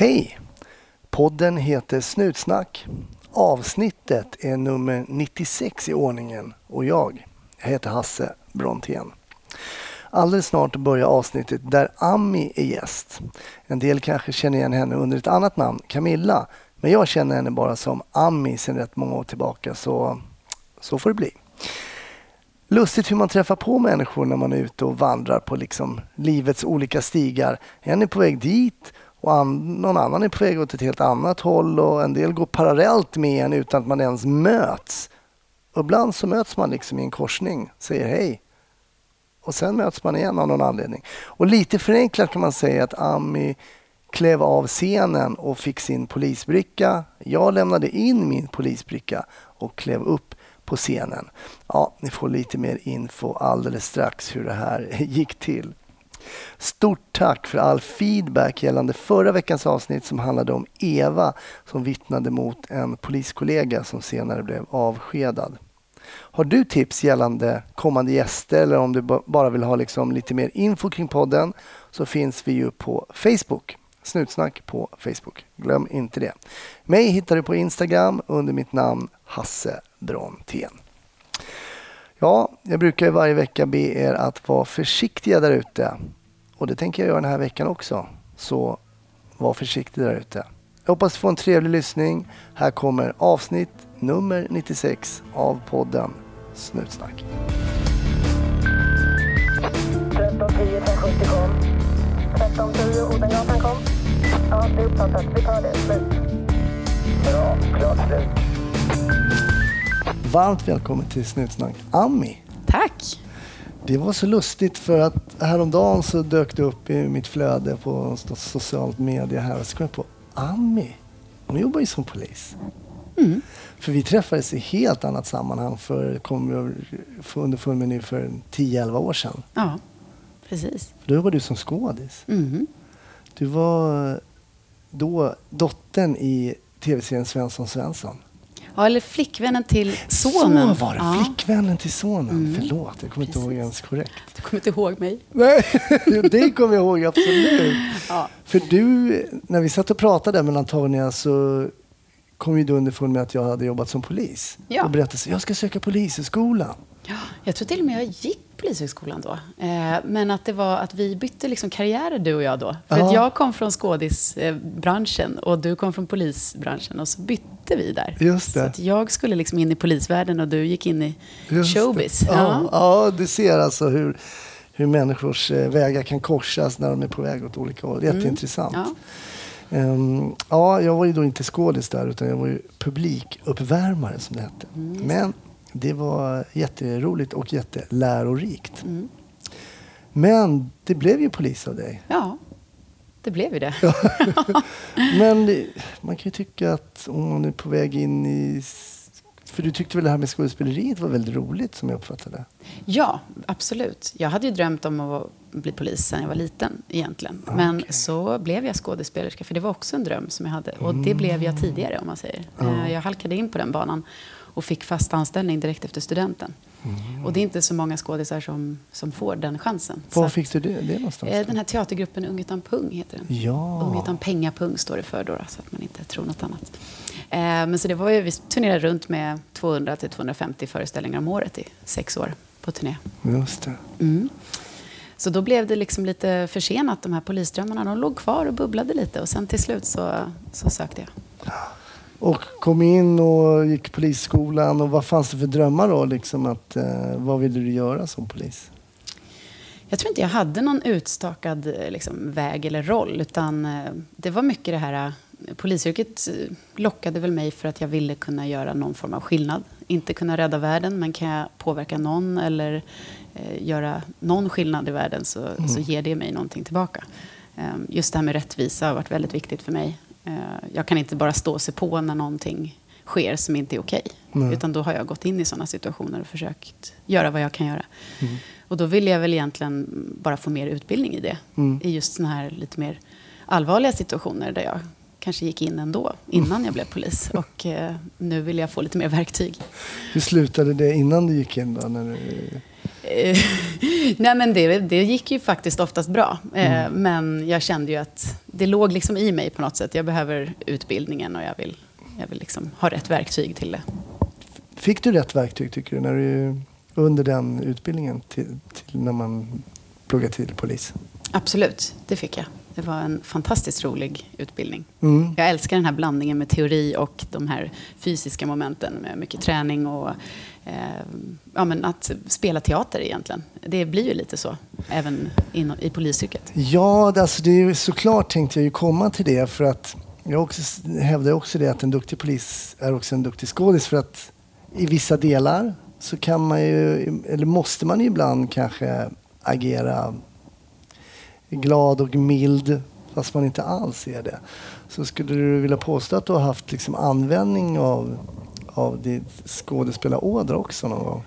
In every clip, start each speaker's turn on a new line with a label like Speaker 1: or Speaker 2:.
Speaker 1: Hej! Podden heter Snutsnack. Avsnittet är nummer 96 i ordningen och jag, jag heter Hasse Brontén. Alldeles snart börjar avsnittet där Ami är gäst. En del kanske känner igen henne under ett annat namn, Camilla. Men jag känner henne bara som Ami sedan rätt många år tillbaka, så så får det bli. Lustigt hur man träffar på människor när man är ute och vandrar på liksom livets olika stigar. En är på väg dit och an någon annan är på väg åt ett helt annat håll och en del går parallellt med en utan att man ens möts. Och ibland så möts man liksom i en korsning, säger hej och sen möts man igen av någon anledning. Och lite förenklat kan man säga att Ami klev av scenen och fick sin polisbricka. Jag lämnade in min polisbricka och klev upp på scenen. Ja, ni får lite mer info alldeles strax hur det här gick till. Stort tack för all feedback gällande förra veckans avsnitt som handlade om Eva som vittnade mot en poliskollega som senare blev avskedad. Har du tips gällande kommande gäster eller om du bara vill ha liksom lite mer info kring podden så finns vi ju på Facebook. Snutsnack på Facebook. Glöm inte det. Mig hittar du på Instagram under mitt namn Hasse Brontén. Ja, jag brukar ju varje vecka be er att vara försiktiga där ute. Och det tänker jag göra den här veckan också. Så var försiktig där ute. Jag hoppas få en trevlig lyssning. Här kommer avsnitt nummer 96 av podden Snutsnack. 1310 570 kom. 1310 Odengatan kom. Ja, det är uppfattat. Vi tar det. Slut. Bra. Klart slut. Varmt välkommen till Snutsnack, Ami.
Speaker 2: Tack.
Speaker 1: Det var så lustigt för att häromdagen så dök det upp i mitt flöde på socialt media här och så kom jag på Ami. Hon jobbar ju som polis. Mm. För vi träffades i helt annat sammanhang för, kom jag underfund med nu för 10-11 år sedan.
Speaker 2: Ja, precis.
Speaker 1: Då var du som skådis.
Speaker 2: Mm.
Speaker 1: Du var då dottern i tv-serien Svensson Svensson.
Speaker 2: Ja, eller flickvännen till sonen.
Speaker 1: Så var det, ja. flickvännen till sonen. Mm. Förlåt, jag kommer inte ihåg ens korrekt.
Speaker 2: Du kommer inte ihåg mig?
Speaker 1: Nej, det kommer jag ihåg absolut. Ja. För du, när vi satt och pratade mellan tagningarna så kom ju du underfund med att jag hade jobbat som polis. Ja. Och berättade att jag ska söka polishögskolan.
Speaker 2: Ja, jag tror till och med jag gick Polishögskolan då. Eh, men att det var att vi bytte liksom karriärer du och jag då. För att jag kom från skådisbranschen och du kom från polisbranschen och så bytte vi där.
Speaker 1: Just det. Så
Speaker 2: att jag skulle liksom in i polisvärlden och du gick in i Just showbiz.
Speaker 1: Ja. Ja. ja, du ser alltså hur, hur människors eh, vägar kan korsas när de är på väg åt olika håll. Mm. Jätteintressant. Mm. Ja. Um, ja, jag var ju då inte skådis där utan jag var ju publikuppvärmare som det hette. Mm, Men det var jätteroligt och jättelärorikt. Mm. Men det blev ju polis av dig.
Speaker 2: Ja, det blev ju det.
Speaker 1: Men man kan ju tycka att om man är på väg in i... För du tyckte väl det här med skådespeleriet var väldigt roligt som jag uppfattade det?
Speaker 2: Ja, absolut. Jag hade ju drömt om att bli polis sen jag var liten egentligen. Men okay. så blev jag skådespelerska för det var också en dröm som jag hade. Och det blev jag tidigare om man säger. Mm. Jag halkade in på den banan och fick fast anställning direkt efter studenten. Mm. Och det är inte så många skådisar som, som får den chansen.
Speaker 1: Var fick du det, det någonstans?
Speaker 2: Eh, den här teatergruppen Ung utan pung heter den.
Speaker 1: Ja.
Speaker 2: Ung utan pengapung står det för då, så att man inte tror något annat. Eh, men så det var ju, vi turnerade runt med 200 till 250 föreställningar om året i sex år på turné.
Speaker 1: Just det.
Speaker 2: Mm. Så då blev det liksom lite försenat, de här polisdrömmarna. De låg kvar och bubblade lite och sen till slut så, så sökte jag.
Speaker 1: Och kom in och gick polisskolan. Och vad fanns det för drömmar då? Liksom att, eh, vad ville du göra som polis?
Speaker 2: Jag tror inte jag hade någon utstakad eh, liksom, väg eller roll. Utan eh, det var mycket det här... Eh, polisyrket lockade väl mig för att jag ville kunna göra någon form av skillnad. Inte kunna rädda världen, men kan jag påverka någon eller eh, göra någon skillnad i världen så, mm. så ger det mig någonting tillbaka. Eh, just det här med rättvisa har varit väldigt viktigt för mig. Eh, jag kan inte bara stå och se på när någonting sker som inte är okej. Okay. Utan då har jag gått in i sådana situationer och försökt göra vad jag kan göra. Mm. Och då vill jag väl egentligen bara få mer utbildning i det. Mm. I just sådana här lite mer allvarliga situationer där jag kanske gick in ändå, innan jag blev polis. Och eh, nu vill jag få lite mer verktyg.
Speaker 1: Hur slutade det innan du gick in då? När du...
Speaker 2: Eh, Nej, men det, det gick ju faktiskt oftast bra. Mm. Men jag kände ju att det låg liksom i mig på något sätt. Jag behöver utbildningen och jag vill, jag vill liksom ha rätt verktyg till det.
Speaker 1: Fick du rätt verktyg tycker du, när du under den utbildningen till, till när man pluggade till polis?
Speaker 2: Absolut, det fick jag. Det var en fantastiskt rolig utbildning. Mm. Jag älskar den här blandningen med teori och de här fysiska momenten med mycket träning och eh, ja, men att spela teater egentligen. Det blir ju lite så, även in, i polisyrket.
Speaker 1: Ja, alltså det är såklart tänkte jag ju komma till det för att jag också, hävdar också det att en duktig polis är också en duktig skådis för att i vissa delar så kan man ju, eller måste man ju ibland kanske agera glad och mild fast man inte alls är det. Så skulle du vilja påstå att du har haft liksom användning av, av ditt skådespelarådra också någon gång?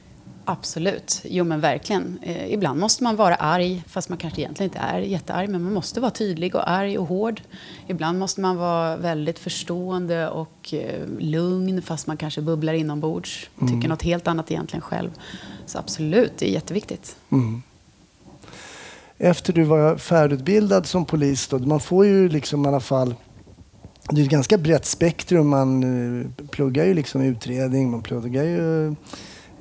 Speaker 2: Absolut. Jo, men verkligen. Eh, ibland måste man vara arg, fast man kanske egentligen inte är jättearg. Men man måste vara tydlig och arg och hård. Ibland måste man vara väldigt förstående och eh, lugn, fast man kanske bubblar inombords. Mm. Tycker något helt annat egentligen själv. Så absolut, det är jätteviktigt. Mm
Speaker 1: efter du var färdigutbildad som polis, då, man får ju liksom i alla fall det är ett ganska brett spektrum. Man eh, pluggar ju liksom utredning, man pluggar ju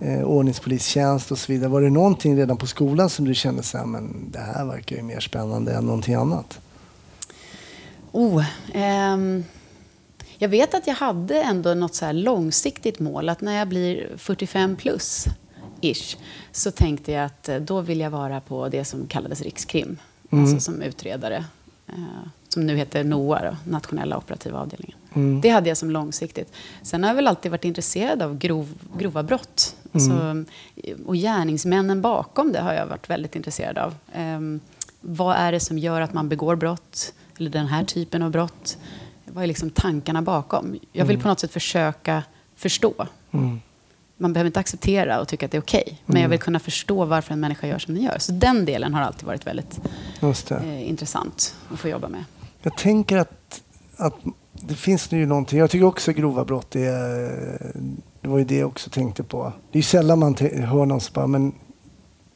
Speaker 1: eh, ordningspolistjänst och så vidare. Var det någonting redan på skolan som du kände så här, men det här verkar ju mer spännande än någonting annat?
Speaker 2: Oh, ehm, jag vet att jag hade ändå något så långsiktigt mål, att när jag blir 45 plus, ish, så tänkte jag att eh, då vill jag vara på det som kallades Rikskrim, mm. alltså som utredare. Eh, som nu heter NOA, då, Nationella operativa avdelningen. Mm. Det hade jag som långsiktigt. Sen har jag väl alltid varit intresserad av grov, grova brott. Alltså, mm. Alltså, och gärningsmännen bakom det har jag varit väldigt intresserad av. Um, vad är det som gör att man begår brott? Eller den här typen av brott? Vad är liksom tankarna bakom? Jag vill mm. på något sätt försöka förstå. Mm man behöver inte acceptera och tycka att det är okej. Okay, men mm. jag vill kunna förstå varför en människa gör som den gör. Så den delen har alltid varit väldigt eh, intressant att få jobba med.
Speaker 1: Jag tänker att, att det finns ju någonting. Jag tycker också grova brott är... Det var ju det jag också tänkte på. Det är ju sällan man hör någon som bara, men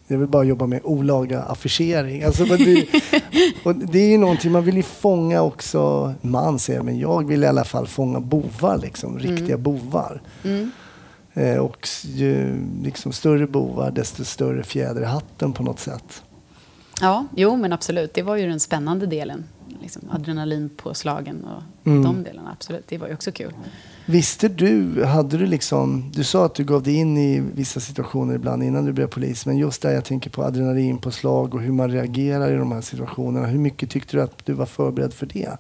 Speaker 1: jag vill bara jobba med olaga affischering. Alltså, det, och det är ju någonting, man vill ju fånga också, man säger men jag vill i alla fall fånga bovar, liksom, riktiga mm. bovar. Mm. Eh, och ju liksom större bovar, desto större fjäder i hatten på något sätt.
Speaker 2: Ja, jo men absolut. Det var ju den spännande delen. Liksom adrenalinpåslagen och mm. de delarna. Absolut, det var ju också kul.
Speaker 1: Visste du, hade du liksom, du sa att du gav dig in i vissa situationer ibland innan du blev polis. Men just där jag tänker på adrenalinpåslag och hur man reagerar i de här situationerna. Hur mycket tyckte du att du var förberedd för det?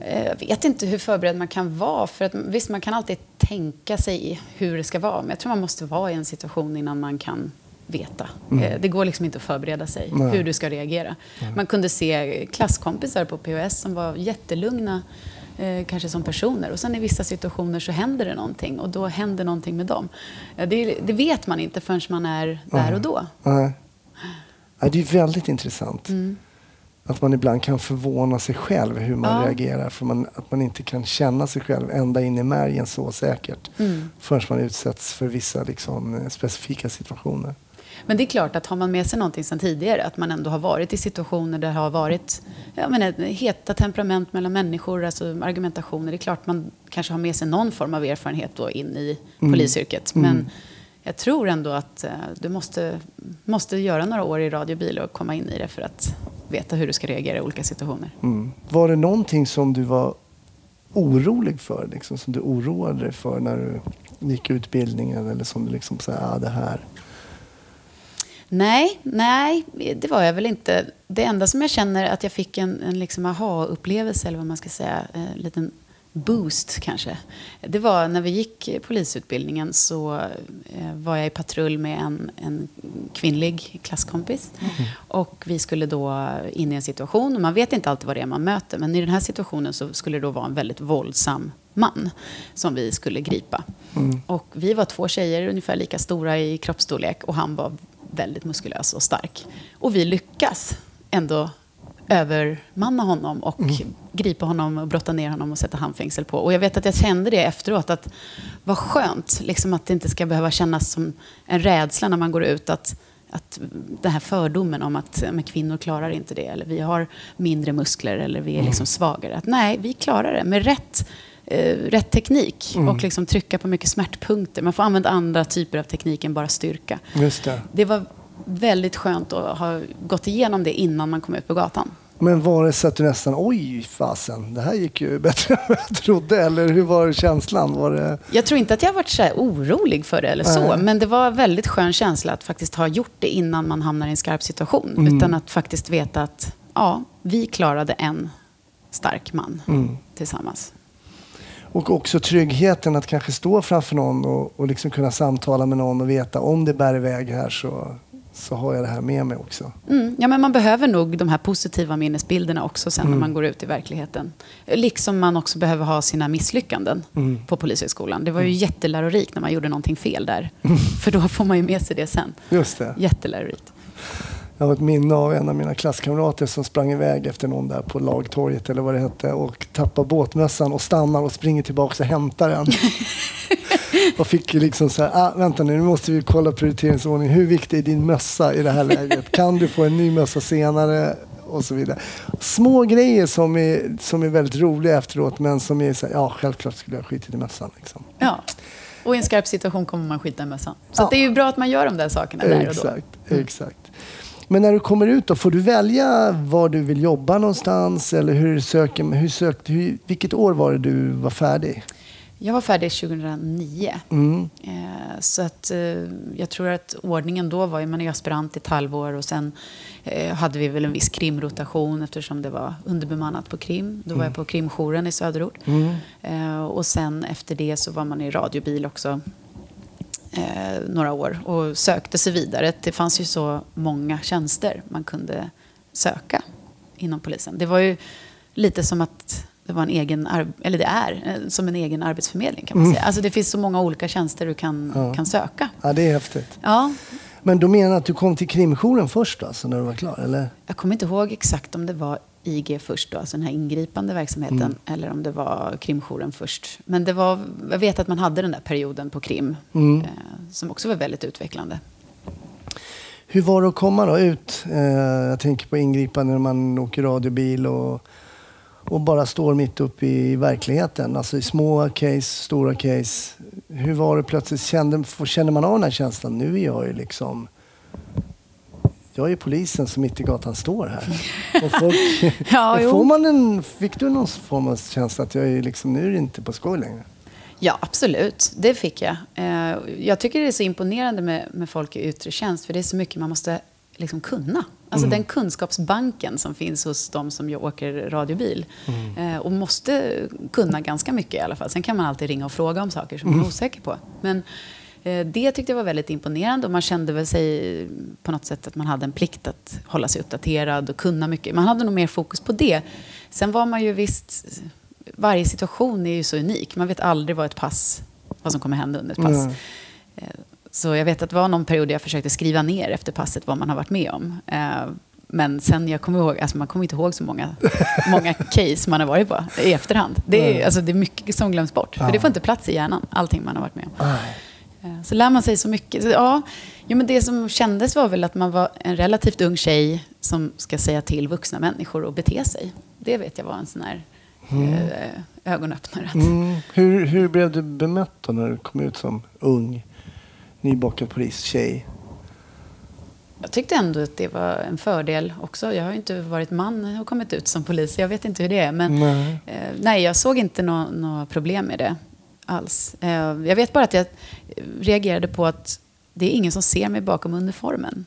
Speaker 2: Eh, jag vet inte hur förberedd man kan vara. För att, visst, man kan alltid tänka sig hur det ska vara. Men jag tror man måste vara i en situation innan man kan veta. Mm. Eh, det går liksom inte att förbereda sig Nej. hur du ska reagera. Nej. Man kunde se klasskompisar på POS som var jättelugna, eh, kanske som personer. Och sen i vissa situationer så händer det någonting och då händer någonting med dem. Eh, det, det, vet man inte förrän man är där och då.
Speaker 1: Nej. Det är väldigt intressant. Mm att man ibland kan förvåna sig själv hur man ja. reagerar. För man, att man inte kan känna sig själv ända in i märgen så säkert. Mm. Förrän man utsätts för vissa liksom, specifika situationer.
Speaker 2: Men det är klart att har man med sig någonting sedan tidigare, att man ändå har varit i situationer där det har varit jag menar, heta temperament mellan människor, alltså argumentationer. Det är klart man kanske har med sig någon form av erfarenhet då in i mm. polisyrket. Men mm. Jag tror ändå att uh, du måste, måste göra några år i radiobil och komma in i det för att veta hur du ska reagera i olika situationer. Mm.
Speaker 1: Var det någonting som du var orolig för, liksom, som du oroade dig för när du gick utbildningen eller som du liksom sa, ah, det här?
Speaker 2: Nej, nej, det var jag väl inte. Det enda som jag känner att jag fick en, en liksom aha-upplevelse, eller vad man ska säga, en liten boost kanske. Det var när vi gick polisutbildningen så eh, var jag i patrull med en, en kvinnlig klasskompis. Mm. Och vi skulle då in i en situation, och man vet inte alltid vad det är man möter, men i den här situationen så skulle det då vara en väldigt våldsam man som vi skulle gripa. Mm. Och vi var två tjejer, ungefär lika stora i kroppsstorlek och han var väldigt muskulös och stark. Och vi lyckas ändå övermanna honom och mm. Gripa honom och brotta ner honom och sätta handfängsel på. Och jag vet att jag kände det efteråt, att vad skönt liksom att det inte ska behöva kännas som en rädsla när man går ut. Att, att den här fördomen om att men kvinnor klarar inte det, eller vi har mindre muskler, eller vi är liksom svagare. Att nej, vi klarar det med rätt eh, rätt teknik
Speaker 1: Mm.
Speaker 2: och liksom trycka på mycket smärtpunkter. Man får använda andra typer av teknik än bara styrka.
Speaker 1: Just det.
Speaker 2: Det var väldigt skönt att ha gått igenom det innan man kom ut på gatan.
Speaker 1: Men var det så att du nästan, oj fasen, det här gick ju bättre än vad jag trodde. Eller hur var känslan? Var det...
Speaker 2: Jag tror inte att jag varit så orolig för det eller så,
Speaker 1: Nej.
Speaker 2: men det var en väldigt skön känsla att faktiskt ha gjort det innan man hamnar i en skarp situation.
Speaker 1: Mm.
Speaker 2: Utan att faktiskt veta att ja, vi klarade en stark man
Speaker 1: Mm.
Speaker 2: tillsammans.
Speaker 1: Och också tryggheten att kanske stå framför någon och, och liksom kunna samtala med någon och veta om det bär iväg här så, så har jag det här med mig också.
Speaker 2: Mm. Ja, men man behöver nog de här positiva minnesbilderna också sen
Speaker 1: Mm.
Speaker 2: när man går ut i verkligheten. Liksom man också behöver ha sina misslyckanden
Speaker 1: Mm.
Speaker 2: på Polishögskolan. Det var ju jättelärorikt när man gjorde någonting fel där. För då får man ju med sig det sen.
Speaker 1: Just det.
Speaker 2: Jättelärorikt.
Speaker 1: Jag har ett minne av en av mina klasskamrater som sprang iväg efter någon där på Lagtorget eller vad det hette och tappar båtmössan och stannar och springer tillbaka och hämtar den. och fick liksom så här, ah, vänta nu, nu måste vi kolla prioriteringsordning. Hur viktig är din mössa i det här läget? Kan du få en ny mössa senare? Och så vidare. Små grejer som är, som är väldigt roliga efteråt men som är så här, ja självklart skulle jag skitit i mössan. Liksom.
Speaker 2: Ja. Och i en skarp situation kommer man skita i mössan. Så
Speaker 1: Ja.
Speaker 2: det är ju bra att man gör de där sakerna där och då.
Speaker 1: Exakt, exakt. Men när du kommer ut då, får du välja var du vill jobba någonstans? Eller hur söker, hur sökte, hur, vilket år var det du var färdig?
Speaker 2: Jag var färdig 2009.
Speaker 1: Mm.
Speaker 2: Eh, så att, eh, jag tror att ordningen då var, man är aspirant i ett halvår och sen eh, hade vi väl en viss krimrotation eftersom det var underbemannat på krim. Då var jag på krimjouren i söderort.
Speaker 1: Mm.
Speaker 2: Eh, och sen efter det så var man i radiobil också eh, några år och sökte sig vidare. Det fanns ju så många tjänster man kunde söka inom polisen. Det var ju lite som att det var en egen, eller det är, eh, som en egen arbetsförmedling kan man
Speaker 1: Mm.
Speaker 2: säga. Alltså det finns så många olika tjänster du kan,
Speaker 1: Ja.
Speaker 2: kan söka.
Speaker 1: Ja, det är häftigt.
Speaker 2: Ja,
Speaker 1: Men du menar att du kom till krimjouren först alltså, när du var klar? Eller?
Speaker 2: jag kommer inte ihåg exakt om det var IG först då, alltså den här ingripande verksamheten,
Speaker 1: Mm.
Speaker 2: eller om det var krimjouren först. Men det var, jag vet att man hade den där perioden på krim,
Speaker 1: Mm.
Speaker 2: eh, som också var väldigt utvecklande.
Speaker 1: Hur var det att komma då ut? Eh, jag tänker på ingripande när man åker radiobil och, och bara står mitt uppe i verkligheten. Alltså i små case, stora case. Hur var det plötsligt? Kände, kände man av den här känslan? Nu är jag ju liksom... Jag är polisen som mitt i gatan står här. Och folk,
Speaker 2: Ja,
Speaker 1: får man en, fick du någon form av känsla att jag är liksom, nu är det inte på skoj längre?
Speaker 2: Ja, absolut. Det fick jag. Eh, Jag tycker det är så imponerande med, med folk i yttre tjänst, för det är så mycket man måste liksom kunna. Alltså den kunskapsbanken som finns hos de som åker radiobil. Eh, Och måste kunna ganska mycket i alla fall. Sen kan man alltid ringa och fråga om saker som man är osäker på. Men eh, det tyckte jag var väldigt imponerande och man kände väl sig på något sätt att man hade en plikt att hålla sig uppdaterad och kunna mycket. Man hade nog mer fokus på det. Sen var man ju visst varje situation är ju så unik. Man vet aldrig vad ett pass, vad som kommer hända under ett pass.
Speaker 1: Mm.
Speaker 2: Så jag vet att det var någon period jag försökte skriva ner efter passet vad man har varit med om. Eh, Men sen jag kommer ihåg, alltså man kommer inte ihåg så många, många case man har varit på i efterhand. Det är, alltså det är mycket som glöms bort. För det får inte plats i hjärnan, allting man har varit med om. Eh, Så lär man sig så mycket. Så, ja, jo, men det som kändes var väl att man var en relativt ung tjej som ska säga till vuxna människor och bete sig. Det vet jag var en sån här eh, ögonöppnare. Att,
Speaker 1: Mm. Hur, hur blev du bemött när du kom ut som ung, nybakad polistjej?
Speaker 2: Jag tyckte ändå att det var en fördel också. Jag har ju inte varit man och kommit ut som polis. Jag vet inte hur det är. Men
Speaker 1: Nej.
Speaker 2: eh, nej, jag såg inte några nå problem med det alls. Eh, jag vet bara att jag reagerade på att det är ingen som ser mig bakom uniformen.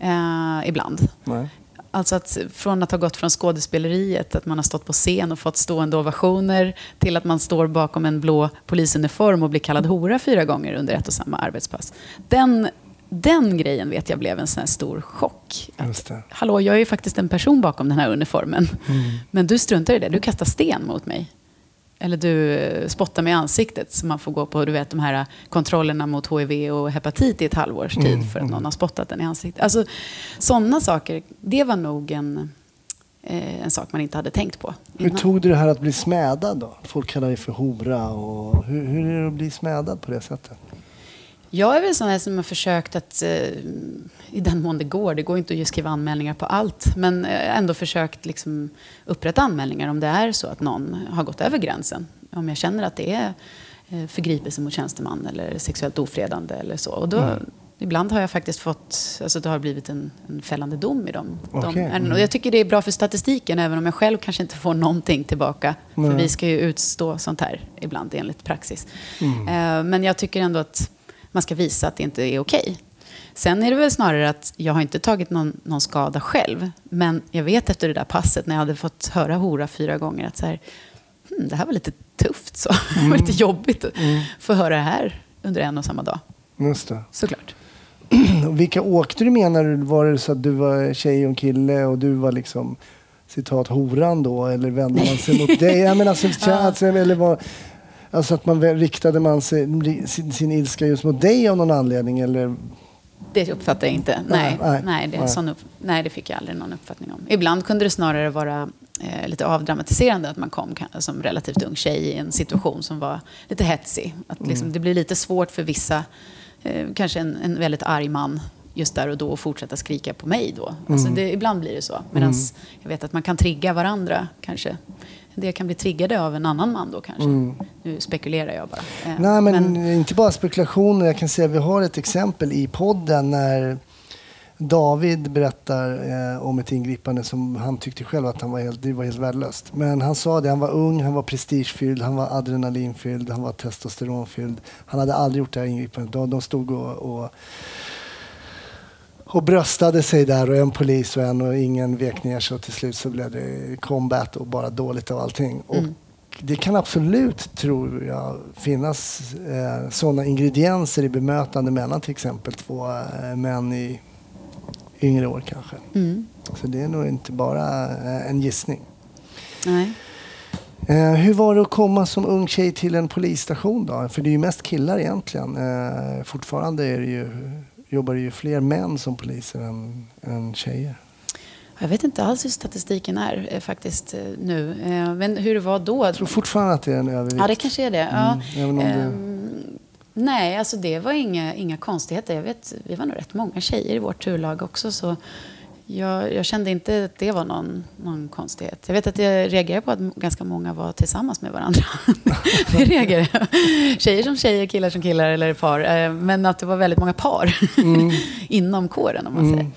Speaker 2: Eh, ibland.
Speaker 1: Nej.
Speaker 2: Alltså att från att ha gått från skådespeleriet, att man har stått på scen och fått stående ovationer, till att man står bakom en blå polisuniform och blir kallad hora fyra gånger under ett och samma arbetspass. Den, den grejen vet jag blev en sån stor chock.
Speaker 1: Det.
Speaker 2: Hallå, jag är ju faktiskt en person bakom den här uniformen.
Speaker 1: Mm.
Speaker 2: Men du struntar i det, du kastar sten mot mig. Eller du eh, spottar mig i ansiktet så man får gå på du vet, de här kontrollerna mot HIV och hepatit i ett halvårs tid
Speaker 1: Mm,
Speaker 2: för att någon har spottat den i ansiktet. Alltså, sådana saker, det var nog en, eh, en sak man inte hade tänkt på.
Speaker 1: Hur
Speaker 2: innan.
Speaker 1: tog du det här att bli smädad då? Folk kallar dig för hora. Och hur, hur är det att bli smädad på det sättet?
Speaker 2: Jag är väl sån här som har försökt att, eh, i den mån det går, det går inte att skriva anmälningar på allt, men eh, ändå försökt liksom upprätta anmälningar om det är så att någon har gått över gränsen. Om jag känner att det är eh, förgripelse mot tjänsteman eller sexuellt ofredande eller så. Och då,
Speaker 1: Mm.
Speaker 2: Ibland har jag faktiskt fått, alltså det har blivit en, en fällande dom i dem. de
Speaker 1: Okej,
Speaker 2: ärendena.
Speaker 1: mm.
Speaker 2: Och jag tycker det är bra för statistiken, även om jag själv kanske inte får någonting tillbaka. För
Speaker 1: Nej.
Speaker 2: vi ska ju utstå sånt här ibland enligt praxis.
Speaker 1: Mm.
Speaker 2: Men jag tycker ändå att man ska visa att det inte är okej. Sen är det väl snarare att jag har inte tagit någon, någon skada själv. Men jag vet efter det där passet när jag hade fått höra hora fyra gånger att så här, hmm, det här var lite tufft. Så. det var lite jobbigt att få höra det här under en och samma dag.
Speaker 1: Just det.
Speaker 2: Såklart.
Speaker 1: Vilka åkte du med när du var det så att du var tjej och kille och du var liksom citat horan då? Eller vände man sig mot dig? Jag menar, alltså, alltså, eller var, alltså att man riktade man sig, sin, sin ilska just mot dig av någon anledning? Eller?
Speaker 2: Det uppfattar jag inte.
Speaker 1: Nej,
Speaker 2: Nej,
Speaker 1: nej,
Speaker 2: det,
Speaker 1: nej.
Speaker 2: sån upp, nej, det fick jag aldrig någon uppfattning om. Ibland kunde det snarare vara eh, lite avdramatiserande att man kom som relativt ung tjej i en situation som var lite hetsig. Att
Speaker 1: Mm.
Speaker 2: liksom, Det blir lite svårt för vissa, eh, kanske en, en väldigt arg man just där och då att fortsätta skrika på mig då. Alltså
Speaker 1: Mm.
Speaker 2: det, ibland blir det så. Medan jag vet att man kan trigga varandra kanske. Del kan bli triggade av en annan man då kanske. Nu spekulerar jag bara. Eh,
Speaker 1: Nej, men, inte bara spekulationer. Jag kan säga att vi har ett exempel i podden när David berättar eh, om ett ingripande som han tyckte själv att han var helt, det var helt värdelöst. Men han sa det, han var ung, han var prestigefylld, han var adrenalinfylld, han var testosteronfylld. Han hade aldrig gjort det här ingripandet. De, de stod och, och, och bröstade sig där och en polis och en och ingen vek ner sig och till slut så blev det combat och bara dåligt av allting. Och det kan absolut, tror jag, finnas eh, sådana ingredienser i bemötande mellan till exempel två eh, män i yngre år kanske.
Speaker 2: Mm.
Speaker 1: Så det är nog inte bara eh, en gissning.
Speaker 2: Nej.
Speaker 1: Eh, hur var det att komma som ung tjej till en polisstation då? För det är ju mest killar egentligen. Eh, fortfarande är det ju, jobbar det ju fler män som poliser än, än tjejer.
Speaker 2: Jag vet inte alls hur statistiken är eh, faktiskt eh, nu. Eh, Men hur det var då?
Speaker 1: Jag tror fortfarande att det är en övervikt.
Speaker 2: Ja, det kanske är det. Ja.
Speaker 1: Mm, det-
Speaker 2: Ehm, nej, alltså det var inga, inga konstigheter. Jag vet, vi var nog rätt många tjejer i vårt turlag också. Så jag, jag kände inte att det var någon, någon konstighet. Jag vet att jag reagerade på att ganska många var tillsammans med varandra. det reagerade jag. Tjejer som tjejer, killar som killar eller par. Eh, Men att det var väldigt många par inom kåren om man säger.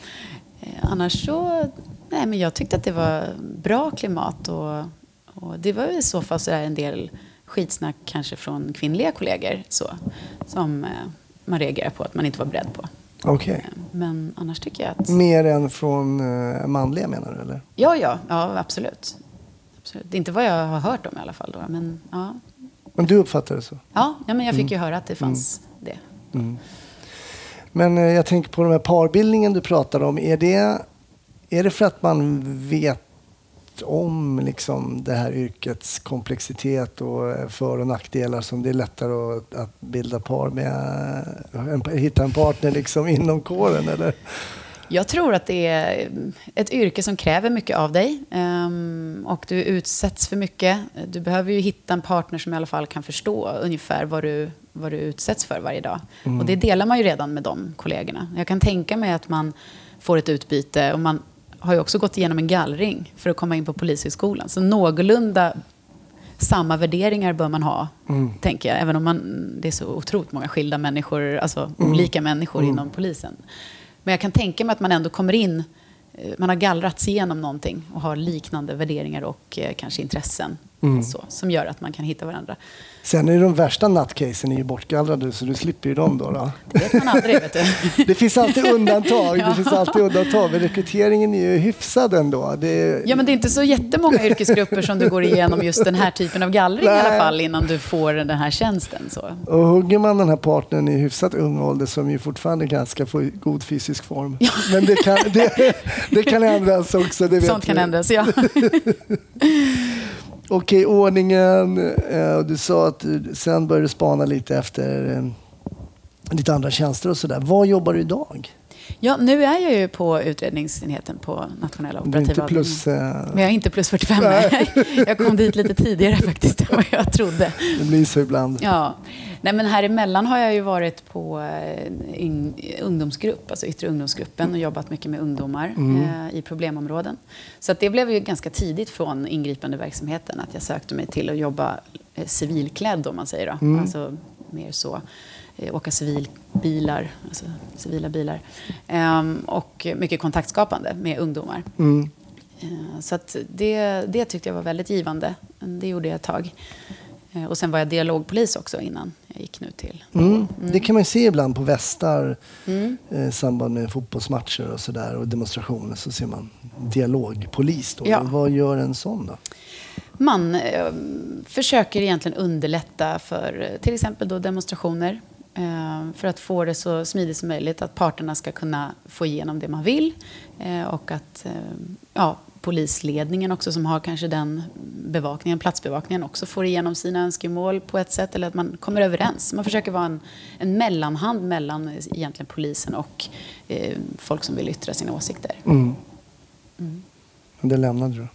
Speaker 2: Eh, Annars så, nej men jag tyckte att det var bra klimat och, och det var i så fall så där en del skitsnack kanske från kvinnliga kollegor så, som eh, man reagerar på att man inte var beredd på.
Speaker 1: Okej.
Speaker 2: Eh, Men annars tycker jag att,
Speaker 1: Mer än från eh, manliga menar du eller?
Speaker 2: ja ja, ja absolut. absolut. Det är inte vad jag har hört om i alla fall då, men ja.
Speaker 1: Men du uppfattar det så?
Speaker 2: Ja, ja men jag fick ju höra att det fanns det.
Speaker 1: Men eh, jag tänker på den här parbildningen du pratade om. Är det, är det för att man vet om liksom det här yrkets komplexitet och eh, för och nackdelar som det är lättare att, att bilda par med, eh, en, hitta en partner liksom inom kåren eller?
Speaker 2: Jag tror att det är ett yrke som kräver mycket av dig. ehm, och du utsätts för mycket. Du behöver ju hitta en partner som i alla fall kan förstå ungefär vad du, vad du utsätts för varje dag. Och det delar man ju redan med de kollegorna. Jag kan tänka mig att man får ett utbyte. Och man har ju också gått igenom en gallring för att komma in på Polishögskolan. Så någorlunda samma värderingar bör man ha, tänker jag. Även om man, det är så otroligt många skilda människor, alltså olika människor inom polisen. Men jag kan tänka mig att man ändå kommer in, eh, man har gallrats igenom någonting och har liknande värderingar och eh, kanske intressen. Så, som gör att man kan hitta varandra.
Speaker 1: Sen är ju de värsta nattcasen är ju bortgallrade så du slipper ju dem då. då.
Speaker 2: Det vet man aldrig, vet du.
Speaker 1: Det finns alltid undantag.
Speaker 2: Ja.
Speaker 1: Det finns alltid undantag. Men rekryteringen är ju hyfsad ändå. Det är,
Speaker 2: Ja, men det är inte så jättemånga yrkesgrupper som du går igenom just den här typen av gallring i alla
Speaker 1: Nej.
Speaker 2: fall innan du får den här tjänsten. Så.
Speaker 1: Och hugger man den här partnern i hyfsat ung ålder som ju fortfarande ganska får god fysisk form. Men det kan, det, det kan ändras också, det vet
Speaker 2: Sånt kan
Speaker 1: vi.
Speaker 2: ändras, ja.
Speaker 1: Okej, ordningen. Eh, du sa att du, sen började du spana lite efter eh, lite andra tjänster och sådär. Var jobbar du idag?
Speaker 2: Ja, nu är jag ju på utredningsenheten på nationella operativa
Speaker 1: plus... Eh,
Speaker 2: Men jag är inte plus 45. Nej. Jag kom dit lite tidigare faktiskt än vad jag trodde.
Speaker 1: det blir så ibland.
Speaker 2: Ja. Nej, men här emellan har jag ju varit på eh, ungdomsgrupp, alltså yttre ungdomsgruppen och jobbat mycket med ungdomar eh, i problemområden. Så att det blev ju ganska tidigt från ingripande verksamheten att jag sökte mig till att jobba eh, civilklädd om man säger då. Alltså mer så åka civilbilar, alltså civila bilar. Ehm, och mycket kontaktskapande med ungdomar.
Speaker 1: Mm.
Speaker 2: Eh, Så att det, det tyckte jag var väldigt givande. Det gjorde jag ett tag. Eh, Och sen var jag dialogpolis också innan jag gick nu till.
Speaker 1: Mm. Det kan man ju se ibland på västar
Speaker 2: Mm.
Speaker 1: eh, i samband med fotbollsmatcher och sådär och demonstrationer så ser man dialogpolis då.
Speaker 2: Ja.
Speaker 1: Vad gör en sån då?
Speaker 2: Man eh, försöker egentligen underlätta för eh, till exempel då demonstrationer. Eh, för att få det så smidigt som möjligt. Att parterna ska kunna få igenom det man vill. Eh, och att eh, ja, polisledningen också som har kanske den bevakningen, platsbevakningen också får igenom sina önskemål på ett sätt. Eller att man kommer överens. Man försöker vara en, en mellanhand mellan egentligen polisen och eh, folk som vill yttra sina åsikter.
Speaker 1: Mm. Det lämnade du.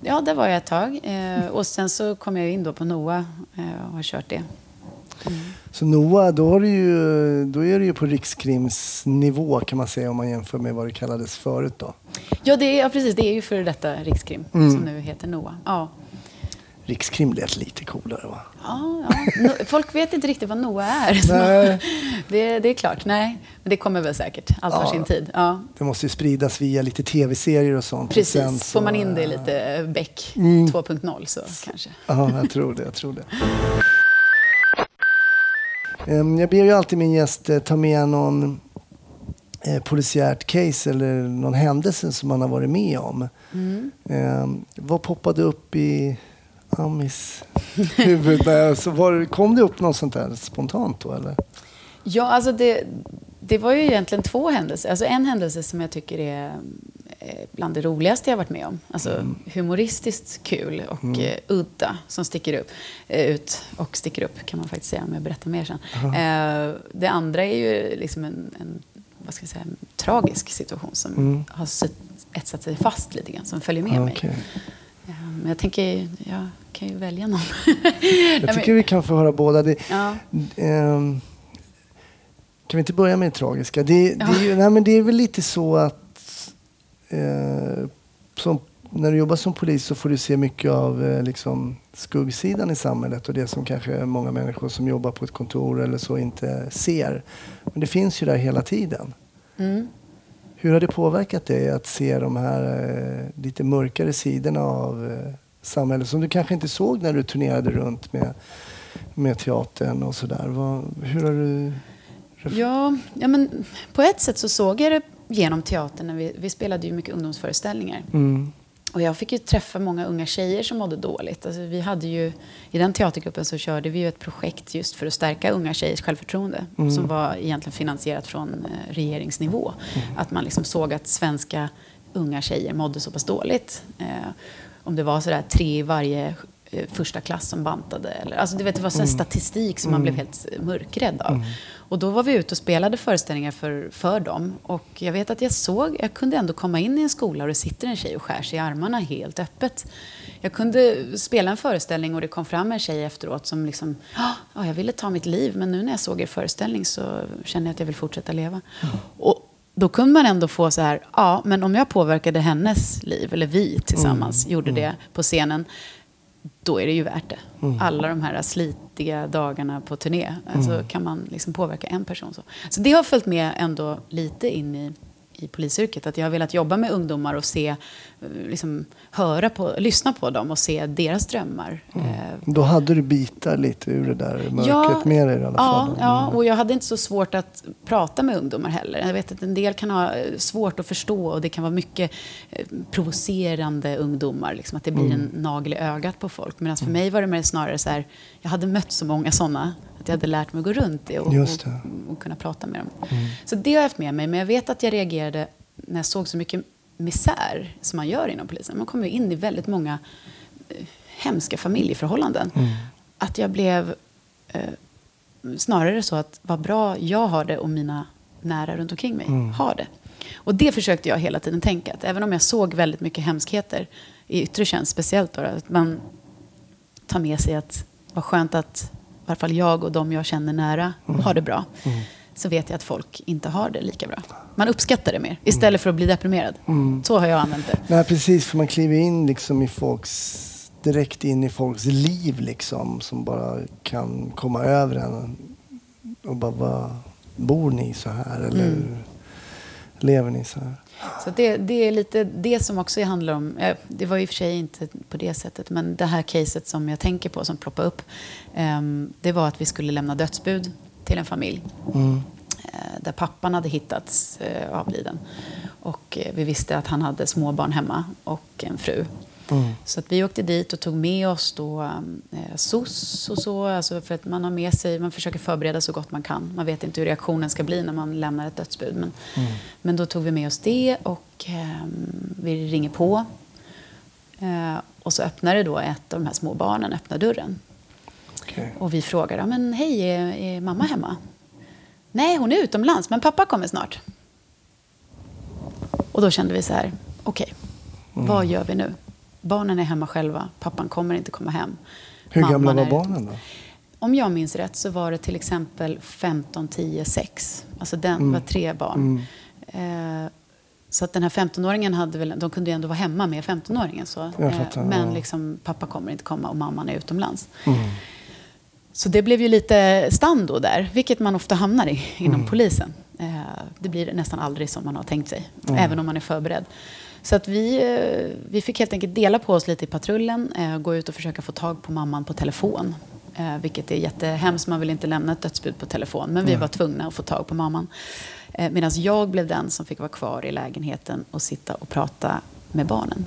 Speaker 2: Ja, där var jag ett tag. Eh, och sen så kom jag in då på NOA eh, och har kört det.
Speaker 1: Så NOA, då, har ju, då är det ju på Rikskrims nivå kan man säga om man jämför med vad det kallades förut då.
Speaker 2: Ja, det är, ja precis. Det är ju före detta Rikskrim
Speaker 1: Mm.
Speaker 2: som nu heter NOA. Ja.
Speaker 1: Rikskrim lät lite coolare va?
Speaker 2: Ja, ja. Folk vet inte riktigt vad NOA är. Det, det är klart. Nej, men det kommer väl säkert. Allt har
Speaker 1: Ja.
Speaker 2: sin tid. Ja.
Speaker 1: Det måste ju spridas via lite tv-serier och sånt. Och
Speaker 2: Precis.
Speaker 1: sen så-
Speaker 2: Får man in det lite Beck
Speaker 1: Mm.
Speaker 2: 2.0 så kanske.
Speaker 1: Ja, jag tror det. Jag tror det. Ehm, Jag ber ju alltid min gäst eh, ta med någon eh, polisiärt case eller någon händelse som man har varit med om.
Speaker 2: Mm.
Speaker 1: Ehm, Vad poppade upp i Amis huvud? Där? Så var, kom det upp något sånt där spontant då eller?
Speaker 2: Ja, alltså det, det var ju egentligen två händelser. Alltså en händelse som jag tycker är bland det roligaste jag varit med om. Alltså humoristiskt kul och eh, udda som sticker upp, eh, ut och sticker upp kan man faktiskt säga om jag berättar mer sen. Eh, det andra är ju liksom en, en, vad ska jag säga, en tragisk situation som
Speaker 1: Mm.
Speaker 2: har etsat sig fast lite grann, som följer med mig.
Speaker 1: Okej.
Speaker 2: Eh, men jag tänker, jag kan ju välja någon.
Speaker 1: Jag tycker vi kan få höra båda. Det,
Speaker 2: Ja.
Speaker 1: Ehm, kan vi inte börja med det tragiska? Det, det, är, ju, nej, men det är väl lite så att eh, som, när du jobbar som polis så får du se mycket av eh, liksom, skuggsidan i samhället och det som kanske många människor som jobbar på ett kontor eller så inte ser. Men det finns ju där hela tiden.
Speaker 2: Mm.
Speaker 1: Hur har det påverkat dig att se de här eh, lite mörkare sidorna av eh, samhället som du kanske inte såg när du turnerade runt med, med teatern och sådär? Hur har du...
Speaker 2: Ja, ja, men på ett sätt så såg jag det genom teatern. När vi, vi spelade ju mycket ungdomsföreställningar.
Speaker 1: Mm.
Speaker 2: Och jag fick ju träffa många unga tjejer som mådde dåligt. Alltså vi hade ju, I den teatergruppen så körde vi ju ett projekt just för att stärka unga tjejers självförtroende. Som var egentligen finansierat från eh, regeringsnivå. Att man liksom såg att svenska unga tjejer mådde så pass dåligt. Eh, om det var sådär tre i varje eh, första klass som bantade. Eller, alltså det, vet, det var sån statistik som man blev helt mörkrädd av. Och då var vi ute och spelade föreställningar för, för dem. Och jag vet att jag såg, jag kunde ändå komma in i en skola och det sitter en tjej och skär sig i armarna helt öppet. Jag kunde spela en föreställning och det kom fram en tjej efteråt som liksom, ja, jag ville ta mitt liv men nu när jag såg er föreställning så känner jag att jag vill fortsätta leva. Och då kunde man ändå få så här, ja, men om jag påverkade hennes liv, eller vi tillsammans gjorde det på scenen, då är det ju värt det. Alla de här slitiga dagarna på turné, alltså kan man liksom påverka en person så. Så det har följt med ändå lite in i, i polisyrket, att jag har velat jobba med ungdomar och se, eh, liksom, höra på, lyssna på dem och se deras drömmar. Eh,
Speaker 1: Då hade du bitar lite ur det där mörkret med dig i alla
Speaker 2: ja,
Speaker 1: fall. Mm.
Speaker 2: Ja, och jag hade inte så svårt att prata med ungdomar heller. Jag vet att en del kan ha eh, svårt att förstå och det kan vara mycket provocerande ungdomar. Liksom, att det blir
Speaker 1: Mm.
Speaker 2: en nagel i ögat på folk. Medan för mig var det mer snarare så här, jag hade mött så många sådana. Att jag hade lärt mig att gå runt det och,
Speaker 1: det. Mm.
Speaker 2: och, och kunna prata med dem. Så det har jag haft med mig. Men jag vet att jag reagerade när jag såg så mycket misär som man gör inom polisen. Man kommer ju in i väldigt många eh, hemska familjeförhållanden.
Speaker 1: Mm.
Speaker 2: Att jag blev eh, snarare så att vad bra jag har det och mina nära runt omkring mig har det. Och det försökte jag hela tiden tänka. Att även om jag såg väldigt mycket hemskheter i yttre tjänst speciellt. Då, att man tar med sig att vad skönt att alla fall jag och de jag känner nära har det bra. Så vet jag att folk inte har det lika bra. Man uppskattar det mer istället för att bli deprimerad. Så har jag använt det.
Speaker 1: Nej, precis. För man kliver in liksom i folks, direkt in i folks liv liksom. Som bara kan komma över en. Och bara, vad, bor ni så här? Eller lever ni så här?
Speaker 2: Så det, det är lite det som också handlar om, eh, det var i och för sig inte på det sättet, men det här caset som jag tänker på som ploppade upp, ehm, det var att vi skulle lämna dödsbud till en familj. eh, Där pappan hade hittats eh, avliden. Och vi visste att han hade småbarn hemma och en fru. Så att vi åkte dit och tog med oss då eh, SOS och så. Alltså för att man har med sig, man försöker förbereda så gott man kan. Man vet inte hur reaktionen ska bli när man lämnar ett dödsbud. Men, men då tog vi med oss det och eh, vi ringer på. Eh, och så öppnar det då ett av de här små barnen, öppnar dörren.
Speaker 1: Okej.
Speaker 2: Och vi frågar, men hej, är, är mamma hemma? Nej, hon är utomlands, men pappa kommer snart. Och då kände vi så här, okej, vad gör vi nu? Barnen är hemma själva, pappan kommer inte komma hem.
Speaker 1: Hur gamla
Speaker 2: Mamman
Speaker 1: var
Speaker 2: är
Speaker 1: barnen då?
Speaker 2: Om jag minns rätt så var det till exempel 15, 10, 6. Alltså den var tre barn. Eh, så att den här 15-åringen hade väl, de kunde ju ändå vara hemma med 15-åringen. Så,
Speaker 1: Jag fattar,
Speaker 2: men
Speaker 1: ja.
Speaker 2: liksom, pappa kommer inte komma och mamman är utomlands. Så det blev ju lite stand då där, vilket man ofta hamnar i inom polisen. Eh, det blir nästan aldrig som man har tänkt sig, även om man är förberedd. Så att vi, eh, vi fick helt enkelt dela på oss lite i patrullen, eh, gå ut och försöka få tag på mamman på telefon. Eh, vilket är jättehemskt, man vill inte lämna ett dödsbud på telefon. Men vi var tvungna att få tag på mamman. Medan jag blev den som fick vara kvar i lägenheten och sitta och prata med barnen.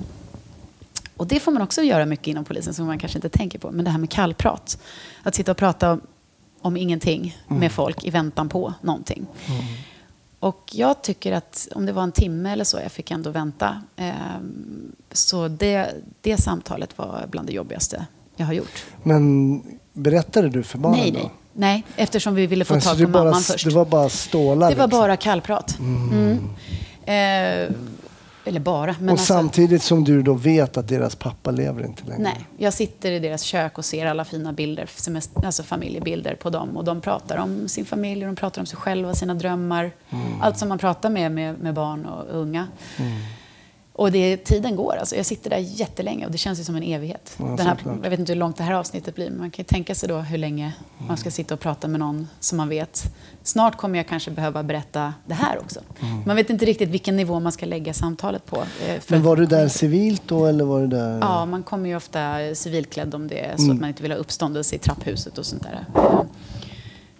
Speaker 2: Och det får man också göra mycket inom polisen som man kanske inte tänker på. Men det här med kallprat. Att sitta och prata om, om ingenting med folk i väntan på någonting. Och jag tycker att om det var en timme eller så, jag fick ändå vänta. ehm, så det, det samtalet var bland det jobbigaste jag har gjort.
Speaker 1: Men berättade du för barnen
Speaker 2: nej,
Speaker 1: då?
Speaker 2: nej. Nej, eftersom vi ville få
Speaker 1: Alltså,
Speaker 2: tag på
Speaker 1: bara-
Speaker 2: mamman först.
Speaker 1: Det var bara stålar?
Speaker 2: Det var
Speaker 1: liksom.
Speaker 2: bara kallprat. Mm. Eh, eller bara, men
Speaker 1: och
Speaker 2: alltså,
Speaker 1: samtidigt som du då vet att deras pappa lever inte längre?
Speaker 2: Nej, jag sitter i deras kök och ser alla fina bilder, alltså familjebilder på dem. Och de pratar om sin familj, och de pratar om sig själva, sina drömmar.
Speaker 1: Mm.
Speaker 2: Allt som man pratar med, med, med barn och unga. Och det, tiden går. Alltså, jag sitter där jättelänge och det känns ju som en evighet.
Speaker 1: Ja,
Speaker 2: Den här, jag vet inte hur långt det här avsnittet blir, men man kan ju tänka sig då hur länge man
Speaker 1: Mm.
Speaker 2: ska sitta och prata med någon som man vet. Snart kommer jag kanske behöva berätta det här också. Man vet inte riktigt vilken nivå man ska lägga samtalet på. eh,
Speaker 1: Mm. Men var du där civilt då eller var du där?
Speaker 2: Ja, man kommer ju ofta civilklädd om det är så
Speaker 1: Mm.
Speaker 2: att man inte vill ha uppståndelse i trapphuset och sånt där.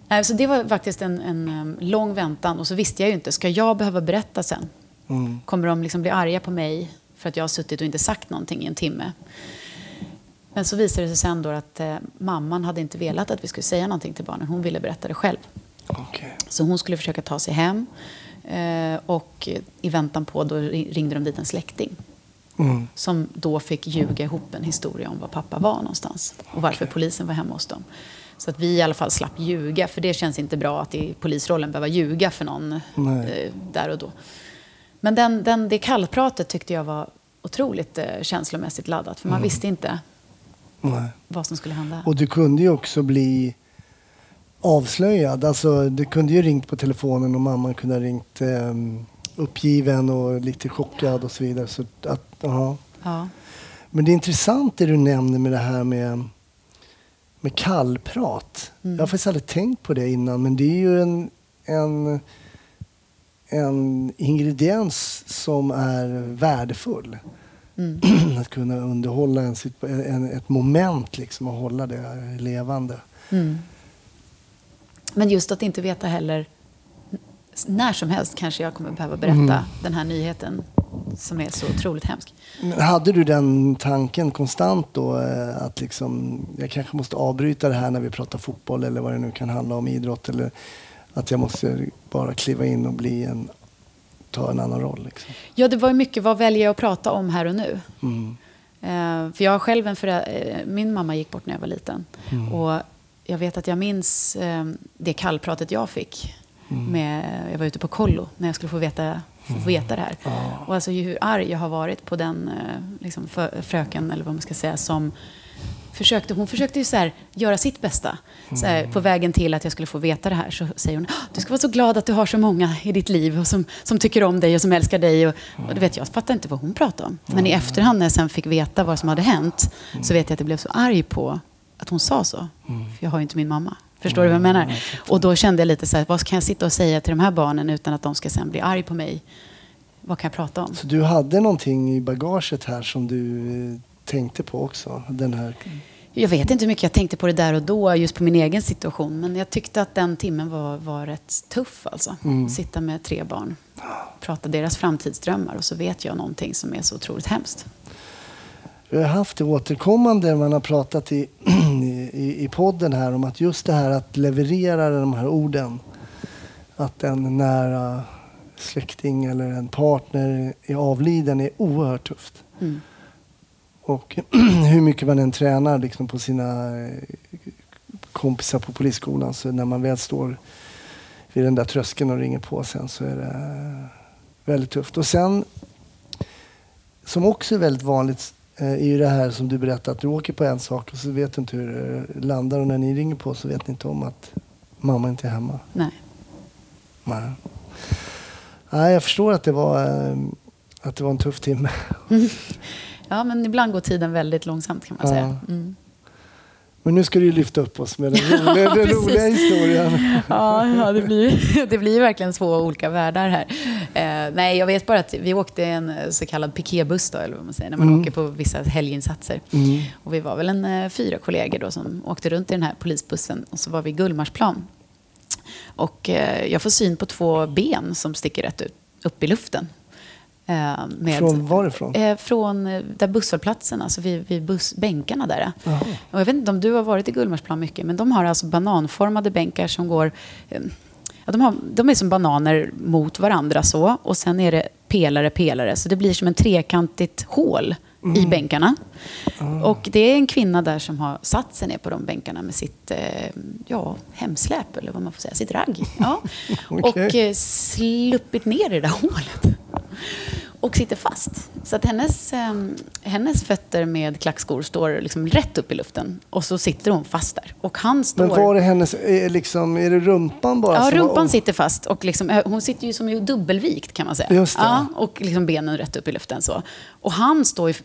Speaker 2: Nej, Så det var faktiskt en, en em, lång väntan och så visste jag ju inte, ska jag behöva berätta sen?
Speaker 1: Mm.
Speaker 2: Kommer de liksom bli arga på mig för att jag har suttit och inte sagt någonting i en timme? Men så visade det sig sen då att eh, mamman hade inte velat att vi skulle säga någonting till barnen. Hon ville berätta det själv.
Speaker 1: Okej.
Speaker 2: Så hon skulle försöka ta sig hem. Eh, och i väntan på då ringde de dit en släkting.
Speaker 1: Mm.
Speaker 2: Som då fick ljuga ihop en historia om var pappa var någonstans. Och varför polisen var hemma hos dem. Så att vi i alla fall slapp ljuga. För det känns inte bra att i polisrollen behöva ljuga för någon eh, där och då. Men den, den, det kallpratet tyckte jag var otroligt eh, känslomässigt laddat. För man visste inte
Speaker 1: Nej.
Speaker 2: vad som skulle hända.
Speaker 1: Och du kunde ju också bli avslöjad. Alltså, du kunde ju ringt på telefonen och mamman kunde ha ringt eh, uppgiven och lite chockad och så vidare. Så att. Ja. Men det är intressant det du nämner med det här med, med kallprat.
Speaker 2: Mm.
Speaker 1: Jag har faktiskt aldrig tänkt på det innan men det är ju en, en, en ingrediens som är värdefull.
Speaker 2: Mm.
Speaker 1: att kunna underhålla en, en, ett moment liksom och hålla det levande.
Speaker 2: Mm. Men just att inte veta heller när som helst kanske jag kommer behöva berätta
Speaker 1: Mm.
Speaker 2: den här nyheten som är så otroligt hemsk.
Speaker 1: Men hade du den tanken konstant då eh, att liksom, jag kanske måste avbryta det här när vi pratar fotboll eller vad det nu kan handla om, idrott eller att jag måste bara kliva in och bli en, ta en annan roll liksom.
Speaker 2: Ja, det var ju mycket vad väljer jag att prata om här och nu.
Speaker 1: Mm.
Speaker 2: Eh, för jag har själv en förä- eh, min mamma gick bort när jag var liten.
Speaker 1: Mm.
Speaker 2: Och jag vet att jag minns eh, det kallpratet jag fick. Med, jag var ute på kollo när jag skulle få veta, få veta det här. Och alltså hur arg jag har varit på den eh, liksom, för, fröken, eller vad man ska säga, som försökte, hon försökte ju så här, göra sitt bästa. Så här, på vägen till att jag skulle få veta det här så säger hon, "Ah, du ska vara så glad att du har så många i ditt liv och som, som tycker om dig och som älskar dig. Och, och du vet, jag fattar inte vad hon pratar om. Men i efterhand när jag sen fick veta vad som hade hänt så vet jag att jag blev så arg på att hon sa så. För jag har ju inte min mamma. Förstår du vad jag menar? Och då kände jag lite så här, vad kan jag sitta och säga till de här barnen utan att de ska sen bli arg på mig? Vad kan jag prata om?
Speaker 1: Så du hade någonting i bagaget här som du eh, tänkte på också? Den här...
Speaker 2: Jag vet inte hur mycket jag tänkte på det där och då, just på min egen situation. Men jag tyckte att den timmen var, var rätt tuff alltså. Sitta med tre barn, prata deras framtidsdrömmar och så vet jag någonting som är så otroligt hemskt.
Speaker 1: Vi har haft det återkommande, man har pratat i, i, i podden här om att just det här att leverera de här orden. Att en nära släkting eller en partner är avliden är oerhört tufft.
Speaker 2: Mm.
Speaker 1: Och hur mycket man än tränar liksom på sina eh, kompisar på polisskolan så när man väl står vid den där tröskeln och ringer på sen så är det väldigt tufft. Och sen, som också är väldigt vanligt, eh, är ju det här som du berättade att du åker på en sak och så vet du inte hur det landar och när ni ringer på så vet ni inte om att mamma inte är hemma.
Speaker 2: Nej.
Speaker 1: Nej. Nej, jag förstår att det var, eh, att det var en tuff timme.
Speaker 2: Ja, men ibland går tiden väldigt långsamt kan man säga. Mm.
Speaker 1: Men nu ska du ju lyfta upp oss med den roliga, den roliga historien.
Speaker 2: Ja, ja det, blir, det blir verkligen två olika världar här. Eh, nej, jag vet bara att vi åkte en eh, så kallad piketbuss då, eller vad man säger, när man
Speaker 1: Mm.
Speaker 2: åker på vissa helginsatser.
Speaker 1: Mm.
Speaker 2: Och vi var väl en eh, fyra kollegor då som åkte runt i den här polisbussen och så var vi i Gullmarsplan. Och eh, jag får syn på två ben som sticker rätt ut, upp i luften. Eh, med,
Speaker 1: Från varifrån?
Speaker 2: Eh, från eh, där busshållplatsen, alltså vid, vid bussbänkarna där. Och jag vet inte om du har varit i Gullmarsplan mycket, men de har alltså bananformade bänkar som går... Eh, ja, de, har, de är som bananer mot varandra så, och sen är det pelare, pelare. Så det blir som en trekantigt hål i bänkarna. Och det är en kvinna där som har satt sig ner på de bänkarna med sitt eh, ja, hemsläp, eller vad man får säga, sitt ragg. Ja. Och
Speaker 1: Okej.
Speaker 2: eh, sluppit ner i det där hålet. Och sitter fast. Så att hennes, eh, hennes fötter med klackskor står liksom rätt upp i luften. Och så sitter hon fast där. Och han står...
Speaker 1: Men var är hennes, är, liksom, är det rumpan bara?
Speaker 2: Ja, rumpan
Speaker 1: oh.
Speaker 2: sitter fast och liksom, eh, hon sitter ju som dubbelvikt kan man säga.
Speaker 1: Just det.
Speaker 2: Ja, och liksom benen rätt upp i luften så. Och han står ju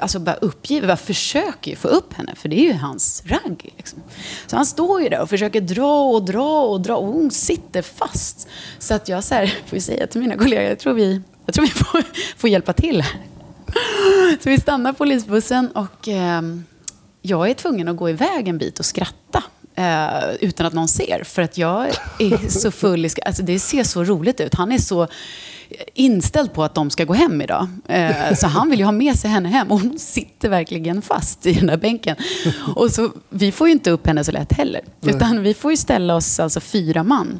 Speaker 2: alltså bara uppgiven, bara försöker ju få upp henne, för det är ju hans ragg. Liksom. Så han står ju där och försöker dra och dra och dra och hon sitter fast. Så att jag så här, får säga till mina kollegor, jag tror vi, jag tror vi får, får hjälpa till. Så vi stannar polisbussen och eh, jag är tvungen att gå iväg en bit och skratta. Eh, utan att någon ser. För att jag är så full i alltså Det ser så roligt ut. Han är så inställd på att de ska gå hem idag. Eh, så han vill ju ha med sig henne hem. Och hon sitter verkligen fast i den där bänken. Och så, vi får ju inte upp henne så lätt heller. Utan vi får ju ställa oss alltså fyra man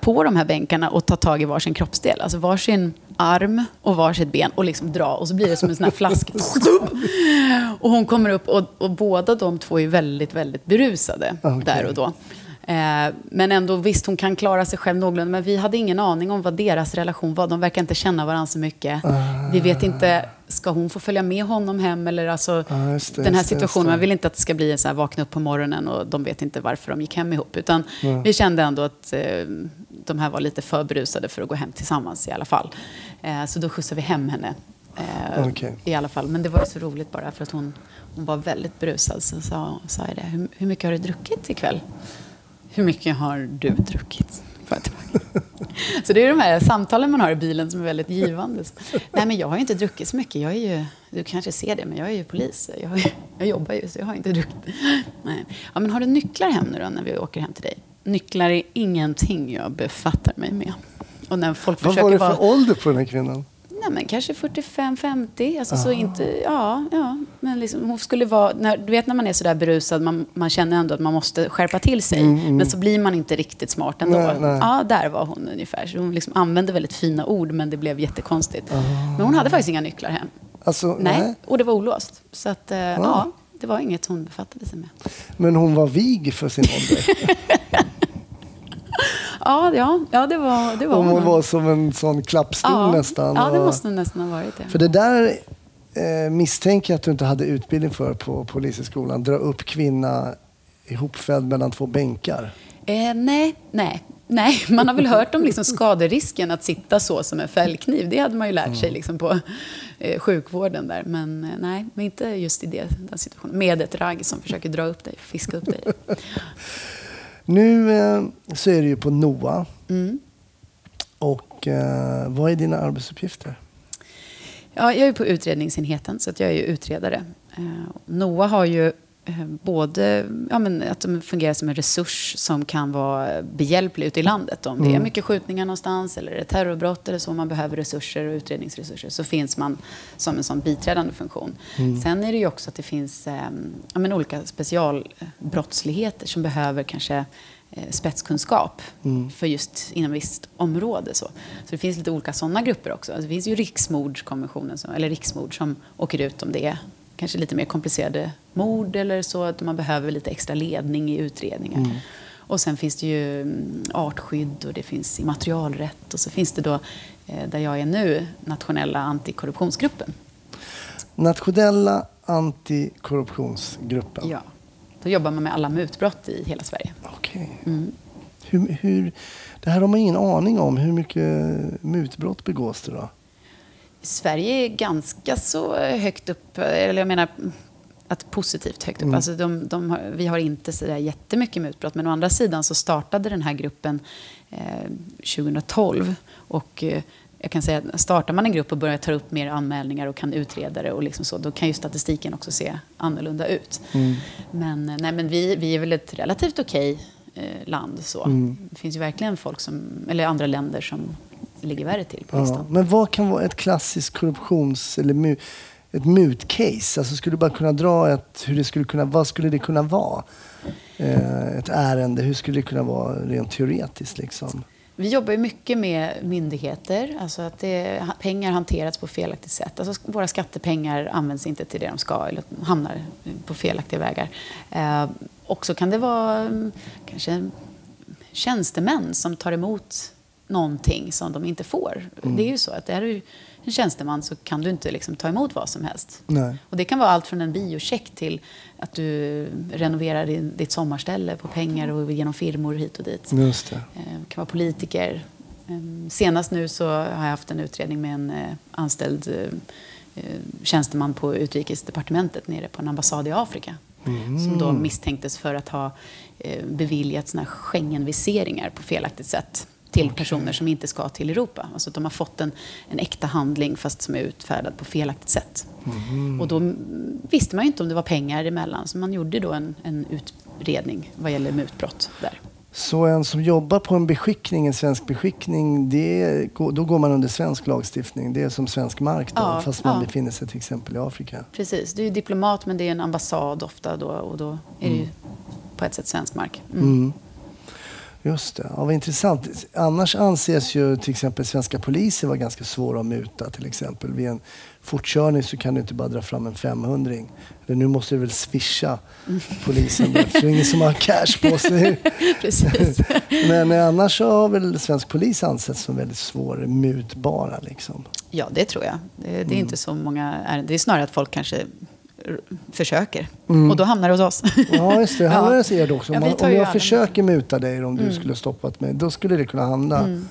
Speaker 2: på de här bänkarna och ta tag i varsin kroppsdel. Alltså varsin arm och varsitt ben och liksom dra. Och så blir det som en sån här flaska. och hon kommer upp och, och båda de två är väldigt, väldigt berusade
Speaker 1: Okej.
Speaker 2: där och då. Eh, men ändå, visst hon kan klara sig själv någorlunda. Men vi hade ingen aning om vad deras relation var. De verkar inte känna varandra så mycket. Vi vet inte, ska hon få följa med honom hem? Eller alltså,
Speaker 1: Ja, det,
Speaker 2: den här situationen, man vill inte att det ska bli en så här vakna upp på morgonen och de vet inte varför de gick hem ihop. Utan vi kände ändå att eh, de här var lite för berusade för att gå hem tillsammans i alla fall. Eh, så då skjutsade vi hem henne. Eh,
Speaker 1: Okej.
Speaker 2: I alla fall. Men det var ju så roligt bara för att hon, hon var väldigt berusad. Så sa, sa jag det, hur, hur mycket har du druckit ikväll? Hur mycket har du druckit? Så det är de här samtalen man har i bilen som är väldigt givande. Nej, men jag har ju inte druckit så mycket. Jag är ju, du kanske ser det, men jag är ju polis. Jag, ju- jag jobbar ju, så jag har inte druckit. Nej. Ja, men har du nycklar hem nu då, när vi åker hem till dig? Nycklar är ingenting jag befattar mig med. Och när folk
Speaker 1: Vad
Speaker 2: försöker
Speaker 1: var det för
Speaker 2: vara...
Speaker 1: ålder på den här kvinnan?
Speaker 2: Nej, men kanske 45-50. Alltså, så inte, ja, ja. Men liksom, hon skulle vara, när, du vet när man är så där berusad, man, man känner ändå att man måste skärpa till sig. Men så blir man inte riktigt smart ändå.
Speaker 1: Nej, nej.
Speaker 2: Ja, där var hon ungefär. Så hon liksom använde väldigt fina ord, men det blev jättekonstigt. Men hon hade faktiskt inga nycklar hem.
Speaker 1: Alltså,
Speaker 2: Nej,
Speaker 1: nej.
Speaker 2: och det var olåst. Så att, eh, ja, det var inget hon befattade sig med.
Speaker 1: Men hon var vig för sin ålder.
Speaker 2: ja, ja, ja, det var, det var
Speaker 1: Om hon var som en sån klappstol
Speaker 2: ja,
Speaker 1: nästan.
Speaker 2: Ja, det måste nästan ha varit det.
Speaker 1: För det där eh, misstänker jag att du inte hade utbildning för på Polishögskolan. Dra upp kvinna ihopfälld mellan två bänkar.
Speaker 2: Eh, nej, nej. Nej, man har väl hört om liksom skaderisken att sitta så som en fällkniv. Det hade man ju lärt sig liksom på eh, sjukvården där. Men eh, nej, men inte just i det, den situationen. Med ett ragg som försöker dra upp dig, fiska upp dig.
Speaker 1: Nu eh, så är du ju på NOA.
Speaker 2: Mm.
Speaker 1: Och eh, vad är dina arbetsuppgifter?
Speaker 2: Ja, jag är på utredningsenheten, så att jag är ju utredare. Eh, NOA har ju både ja, men att de fungerar som en resurs som kan vara behjälplig ute i landet. Om det är mycket skjutningar någonstans eller det terrorbrott eller så man behöver resurser och utredningsresurser så finns man som en sån biträdande funktion. Sen är det ju också att det finns eh, ja, men olika specialbrottsligheter som behöver kanske eh, spetskunskap för just inom visst område. Så. så det finns lite olika sådana grupper också. Alltså, det finns ju riksmordskonventionen, som, eller riksmord, som åker ut om det är kanske lite mer komplicerade mord eller så, att man behöver lite extra ledning i utredningar. Och sen finns det ju mm, artskydd och det finns immaterialrätt och så finns det då, eh, där jag är nu, nationella antikorruptionsgruppen.
Speaker 1: Nationella antikorruptionsgruppen.
Speaker 2: Ja. Då jobbar man med alla mutbrott i hela Sverige.
Speaker 1: Okej.
Speaker 2: Mm.
Speaker 1: Hur, hur, det här har man ingen aning om. Hur mycket mutbrott begås det då?
Speaker 2: Sverige är ganska så högt upp, eller jag menar att positivt högt upp. Alltså de, de har, vi har inte så där jättemycket mutbrott, men å andra sidan så startade den här gruppen eh, 2012. Och eh, jag kan säga att startar man en grupp och börjar ta upp mer anmälningar och kan utreda det och liksom så, då kan ju statistiken också se annorlunda ut. Men, eh, nej, men vi, vi är väl ett relativt okej eh, land. Så. Det finns ju verkligen folk som, eller andra länder som ligger värre till på
Speaker 1: Ja.
Speaker 2: listan.
Speaker 1: Men vad kan vara ett klassiskt korruptions eller mu, ett mutcase? Alltså skulle du bara kunna dra ett, hur det skulle kunna, vad skulle det kunna vara? Eh, ett ärende, hur skulle det kunna vara rent teoretiskt liksom?
Speaker 2: Vi jobbar ju mycket med myndigheter, alltså att det, pengar hanterats på felaktigt sätt. Alltså våra skattepengar används inte till det de ska eller hamnar på felaktiga vägar. Eh, och så kan det vara mm, kanske tjänstemän som tar emot någonting som de inte får. Det är ju så att är du en tjänsteman så kan du inte liksom ta emot vad som helst.
Speaker 1: Nej.
Speaker 2: Och det kan vara allt från en biocheck till att du renoverar din, ditt sommarställe på pengar och genom firmor hit och dit.
Speaker 1: Just det.
Speaker 2: Eh, kan vara politiker. Eh, Senast nu så har jag haft en utredning med en eh, anställd eh, eh, tjänsteman på utrikesdepartementet nere på en ambassad i Afrika. Som då misstänktes för att ha beviljat såna Schengenviseringar på felaktigt sätt till personer som inte ska till Europa. Alltså att de har fått en, en äkta handling fast som är utfärdad på felaktigt sätt. Och då mm, visste man ju inte om det var pengar emellan så man gjorde då en, en utredning vad gäller mutbrott där.
Speaker 1: Så en som jobbar på en beskickning, en svensk beskickning, det, då går man under svensk lagstiftning. Det är som svensk mark då,
Speaker 2: Ja,
Speaker 1: fast man
Speaker 2: ja.
Speaker 1: befinner sig till exempel i Afrika.
Speaker 2: Precis, du är ju diplomat men det är en ambassad ofta då och då är det ju på ett sätt svensk mark. Mm.
Speaker 1: Mm. Just det, ja, vad intressant. Annars anses ju till exempel svenska poliser vara ganska svåra att muta. Till exempel vid en fortkörning så kan du inte bara dra fram en 500 Eller nu måste du väl swisha polisen där, för det är ingen som har cash på sig.
Speaker 2: Precis.
Speaker 1: Men eh, annars så har väl svensk polis ansetts som väldigt svårmutbara. Liksom.
Speaker 2: Ja, det tror jag. Det, det är inte så många ärenden. Det är snarare att folk kanske försöker. Och då hamnar det hos oss.
Speaker 1: Ja, just det.
Speaker 2: Ja.
Speaker 1: Han ser det också.
Speaker 2: Ja,
Speaker 1: Om, man,
Speaker 2: tar
Speaker 1: om jag försöker muta dig om du skulle stoppat mig, då skulle det kunna handla.
Speaker 2: Mm.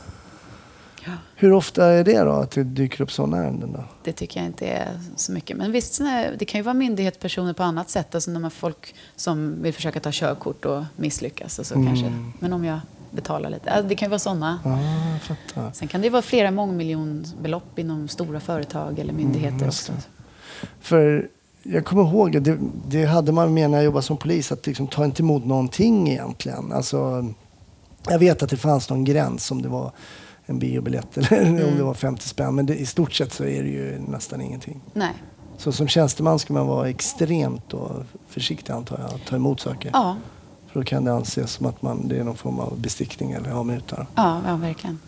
Speaker 2: Ja.
Speaker 1: Hur ofta är det då att det dyker upp sådana ärenden? Då?
Speaker 2: Det tycker jag inte är så mycket. Men visst, det kan ju vara myndighetspersoner på annat sätt. Alltså när man folk som vill försöka ta körkort och misslyckas. Och så kanske. Men om jag betalar lite. Ja, Det kan ju vara sådana.
Speaker 1: Ja, fattar.
Speaker 2: Sen kan det vara flera mångmiljonbelopp inom stora företag eller myndigheter
Speaker 1: just
Speaker 2: också.
Speaker 1: För jag kommer ihåg, att det, det hade man med när jag jobbade som polis, att liksom ta inte emot någonting egentligen. Alltså, jag vet att det fanns någon gräns om det var en biobiljett eller
Speaker 2: Mm.
Speaker 1: om det var 50 spänn. Men det, i stort sett så är det ju nästan ingenting.
Speaker 2: Nej.
Speaker 1: Så som tjänsteman ska man vara extremt försiktig antar jag, att ta emot saker.
Speaker 2: Ja,
Speaker 1: För då kan det anses som att man, det är någon form av bestickning eller ja, muta.
Speaker 2: ja, ja verkligen.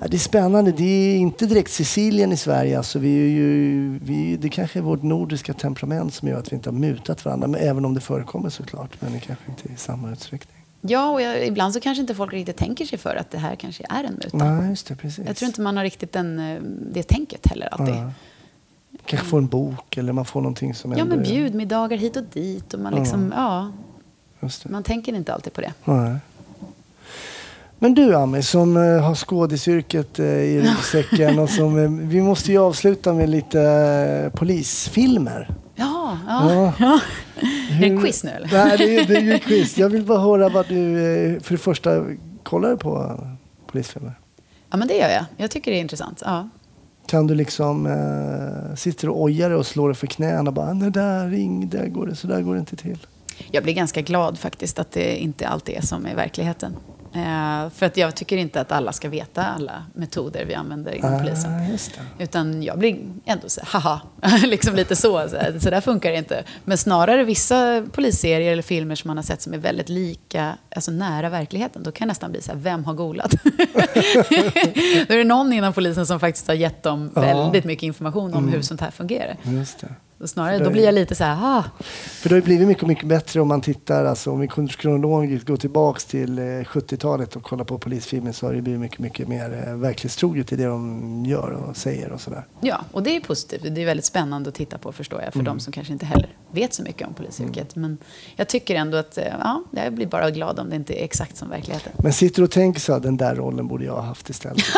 Speaker 1: Ja, det är spännande. Det är inte direkt Sicilien i Sverige. Alltså vi är ju, vi, det kanske är vårt nordiska temperament som gör att vi inte har mutat varandra. Men även om det förekommer såklart. Men det kanske inte i samma utsträckning.
Speaker 2: Ja, och jag, ibland så kanske inte folk riktigt tänker sig för att det här kanske är en muta.
Speaker 1: Nej, just det. Precis.
Speaker 2: Jag tror inte man har riktigt den, eh, det tänket heller alltid.
Speaker 1: Ja. Kanske får en bok eller man får någonting som
Speaker 2: Ja,
Speaker 1: ändå
Speaker 2: men bjudmiddagar hit och dit. Och man, liksom, ja,
Speaker 1: det.
Speaker 2: man tänker inte alltid på det.
Speaker 1: Nej. Men du Ami, som eh, har skådisyrket eh, i ryggsäcken och som, eh, vi måste ju avsluta med lite polisfilmer.
Speaker 2: Ja, ja.
Speaker 1: Ja.
Speaker 2: ja. Är det
Speaker 1: Hur-
Speaker 2: quiz nu eller?
Speaker 1: Nej, det är, det är ju quiz. Jag vill bara höra vad du, för det första, kollar du på polisfilmer?
Speaker 2: Ja, men det gör jag. Jag tycker det är intressant. Ja.
Speaker 1: Kan du liksom, eh, sitter och ojar dig och slår dig för knäna och bara, nej där ring, där går det, så där går det inte till.
Speaker 2: Jag blir ganska glad faktiskt att det inte alltid är som i verkligheten. Eh, för att jag tycker inte att alla ska veta alla metoder vi använder inom polisen.
Speaker 1: Ah, det.
Speaker 2: Utan jag blir ändå så haha, liksom lite så. Så, så där funkar det inte. Men snarare vissa polisserier eller filmer som man har sett som är väldigt lika, alltså nära verkligheten. Då kan jag nästan bli så här, vem har golat? Då är det någon inom polisen som faktiskt har gett dem
Speaker 1: Ja.
Speaker 2: väldigt mycket information om hur sånt här fungerar.
Speaker 1: Just det.
Speaker 2: Snarare, då blir jag lite så här, ah,
Speaker 1: För det har ju blivit mycket, mycket bättre om man tittar, alltså om vi kronologiskt går tillbaks till eh, 70-talet och kollar på polisfilmer så har det blivit mycket, mycket mer eh, verklighetstroget i det de gör och säger och sådär.
Speaker 2: Ja, och det är positivt. Det är väldigt spännande att titta på förstår jag. För
Speaker 1: Mm.
Speaker 2: de som kanske inte heller vet så mycket om polisyrket. Men jag tycker ändå att, eh, ja, jag blir bara glad om det inte är exakt som verkligheten.
Speaker 1: Men sitter du och tänker så här, den där rollen borde jag ha haft istället.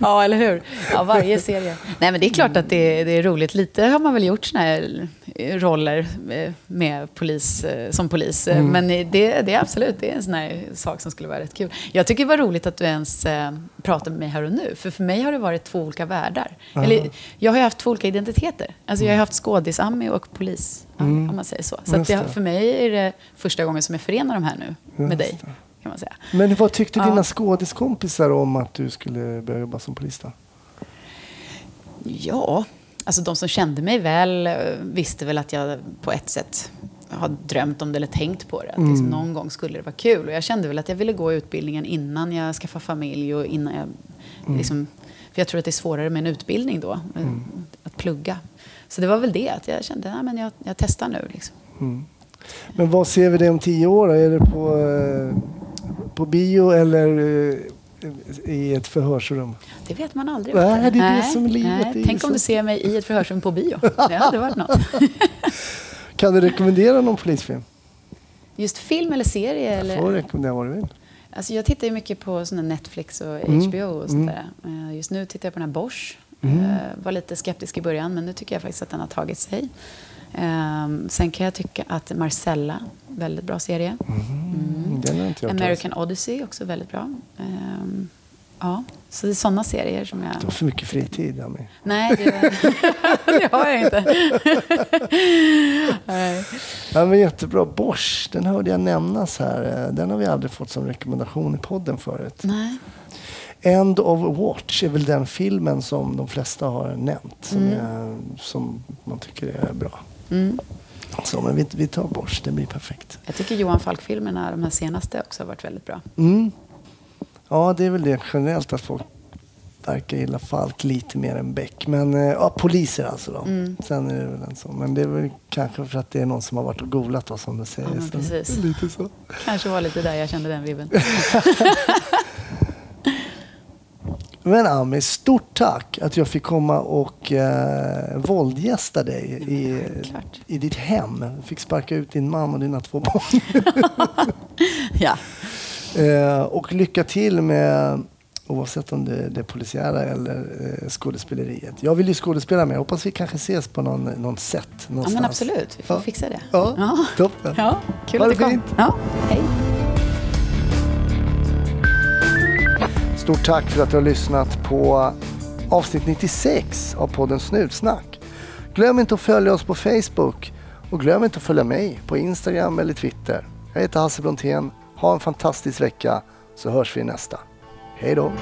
Speaker 2: ja, eller hur? Ja, varje serie. Nej, men det är klart att det, det är roligt. Lite har man väl gjort såna här eh, roller eh, med polis, eh, som polis. Eh, Men det, det är absolut det är en sån här sak som skulle vara rätt kul. Jag tycker det var roligt att du ens pratar med mig här och nu. För för mig har det varit två olika världar. Eller, jag har ju haft två olika identiteter. Alltså, jag har haft skådis-Ami och polis om man säger så. Så det. för mig är det första gången som jag förenar de här nu med
Speaker 1: Just
Speaker 2: dig. Kan man säga.
Speaker 1: Men vad tyckte
Speaker 2: Ja.
Speaker 1: dina skådiskompisar om att du skulle börja jobba som polis då?
Speaker 2: Ja, alltså de som kände mig väl eh, visste väl att jag på ett sätt har drömt om det eller tänkt på det. Att liksom någon gång skulle det vara kul. Och jag kände väl att jag ville gå utbildningen innan jag skaffade familj och innan jag liksom, för jag tror att det är svårare med en utbildning då, eh, att plugga. Så det var väl det, att jag kände att jag, jag testar nu. Liksom.
Speaker 1: Men vad ser vi dig om tio år? då? Är det på, eh, på bio eller i ett förhörsrum?
Speaker 2: Det vet man aldrig.
Speaker 1: Nej, det är det som livet,
Speaker 2: Nej.
Speaker 1: är
Speaker 2: Tänk om du ser mig i ett förhörsrum på bio. Det hade varit något.
Speaker 1: Kan du rekommendera någon polisfilm?
Speaker 2: Just film eller serie? Eller?
Speaker 1: Jag får rekommendera vad du vill.
Speaker 2: Alltså jag tittar ju mycket på såna Netflix och
Speaker 1: Mm.
Speaker 2: HBO och sånt där. Eh, Just nu tittar jag på den här Bosch. Eh, Var lite skeptisk i början, men nu tycker jag faktiskt att den har tagit sig. Ehm, Sen kan jag tycka att Marcella, väldigt bra serie.
Speaker 1: Mm. Inte jag hört
Speaker 2: American Odyssey, också väldigt bra. Ehm, Ja, så det är sådana serier som
Speaker 1: Du har
Speaker 2: jag...
Speaker 1: för mycket fritid, Ami.
Speaker 2: Nej, det, det har jag inte. Nej.
Speaker 1: Ja, men jättebra. Bosch, den hörde jag nämnas här. Den har vi aldrig fått som rekommendation i podden förut.
Speaker 2: Nej.
Speaker 1: End of Watch är väl den filmen som de flesta har nämnt. Som, är, som man tycker är bra.
Speaker 2: Mm.
Speaker 1: Så, men vi, vi tar Bosch, det blir perfekt.
Speaker 2: Jag tycker Johan Falk-filmerna, de här senaste, också har varit väldigt bra.
Speaker 1: Mm. Ja, det är väl det generellt att folk verkar gilla Falk lite mer än Beck. Men eh, ja, poliser alltså då.
Speaker 2: Mm.
Speaker 1: Sen är det väl en sån. Men det är väl kanske för att det är någon som har varit och googlat då, som du säger.
Speaker 2: Ja, precis.
Speaker 1: Lite så.
Speaker 2: Kanske var lite där jag kände den vibben.
Speaker 1: Men Ami, stort tack att jag fick komma och eh, våldgästa dig i, i ditt hem. Jag fick sparka ut din man och dina två barn.
Speaker 2: Ja.
Speaker 1: eh, och lycka till med oavsett om det är det polisiära eller eh, skådespeleriet. Jag vill ju skådespela med. Hoppas vi kanske ses på någon, någon set
Speaker 2: ja,
Speaker 1: någonstans.
Speaker 2: men absolut. Vi får
Speaker 1: Ja.
Speaker 2: fixa det.
Speaker 1: Ja,
Speaker 2: Ja.
Speaker 1: toppen.
Speaker 2: Ja, kul
Speaker 1: Ha
Speaker 2: att du kom.
Speaker 1: fint.
Speaker 2: Ja, hej.
Speaker 1: Stort tack för att du har lyssnat på avsnitt 96 av podden Snutsnack. Glöm inte att följa oss på Facebook och glöm inte att följa mig på Instagram eller Twitter. Jag heter Hasse Brontén. Ha en fantastisk vecka så hörs vi i nästa. Hej då!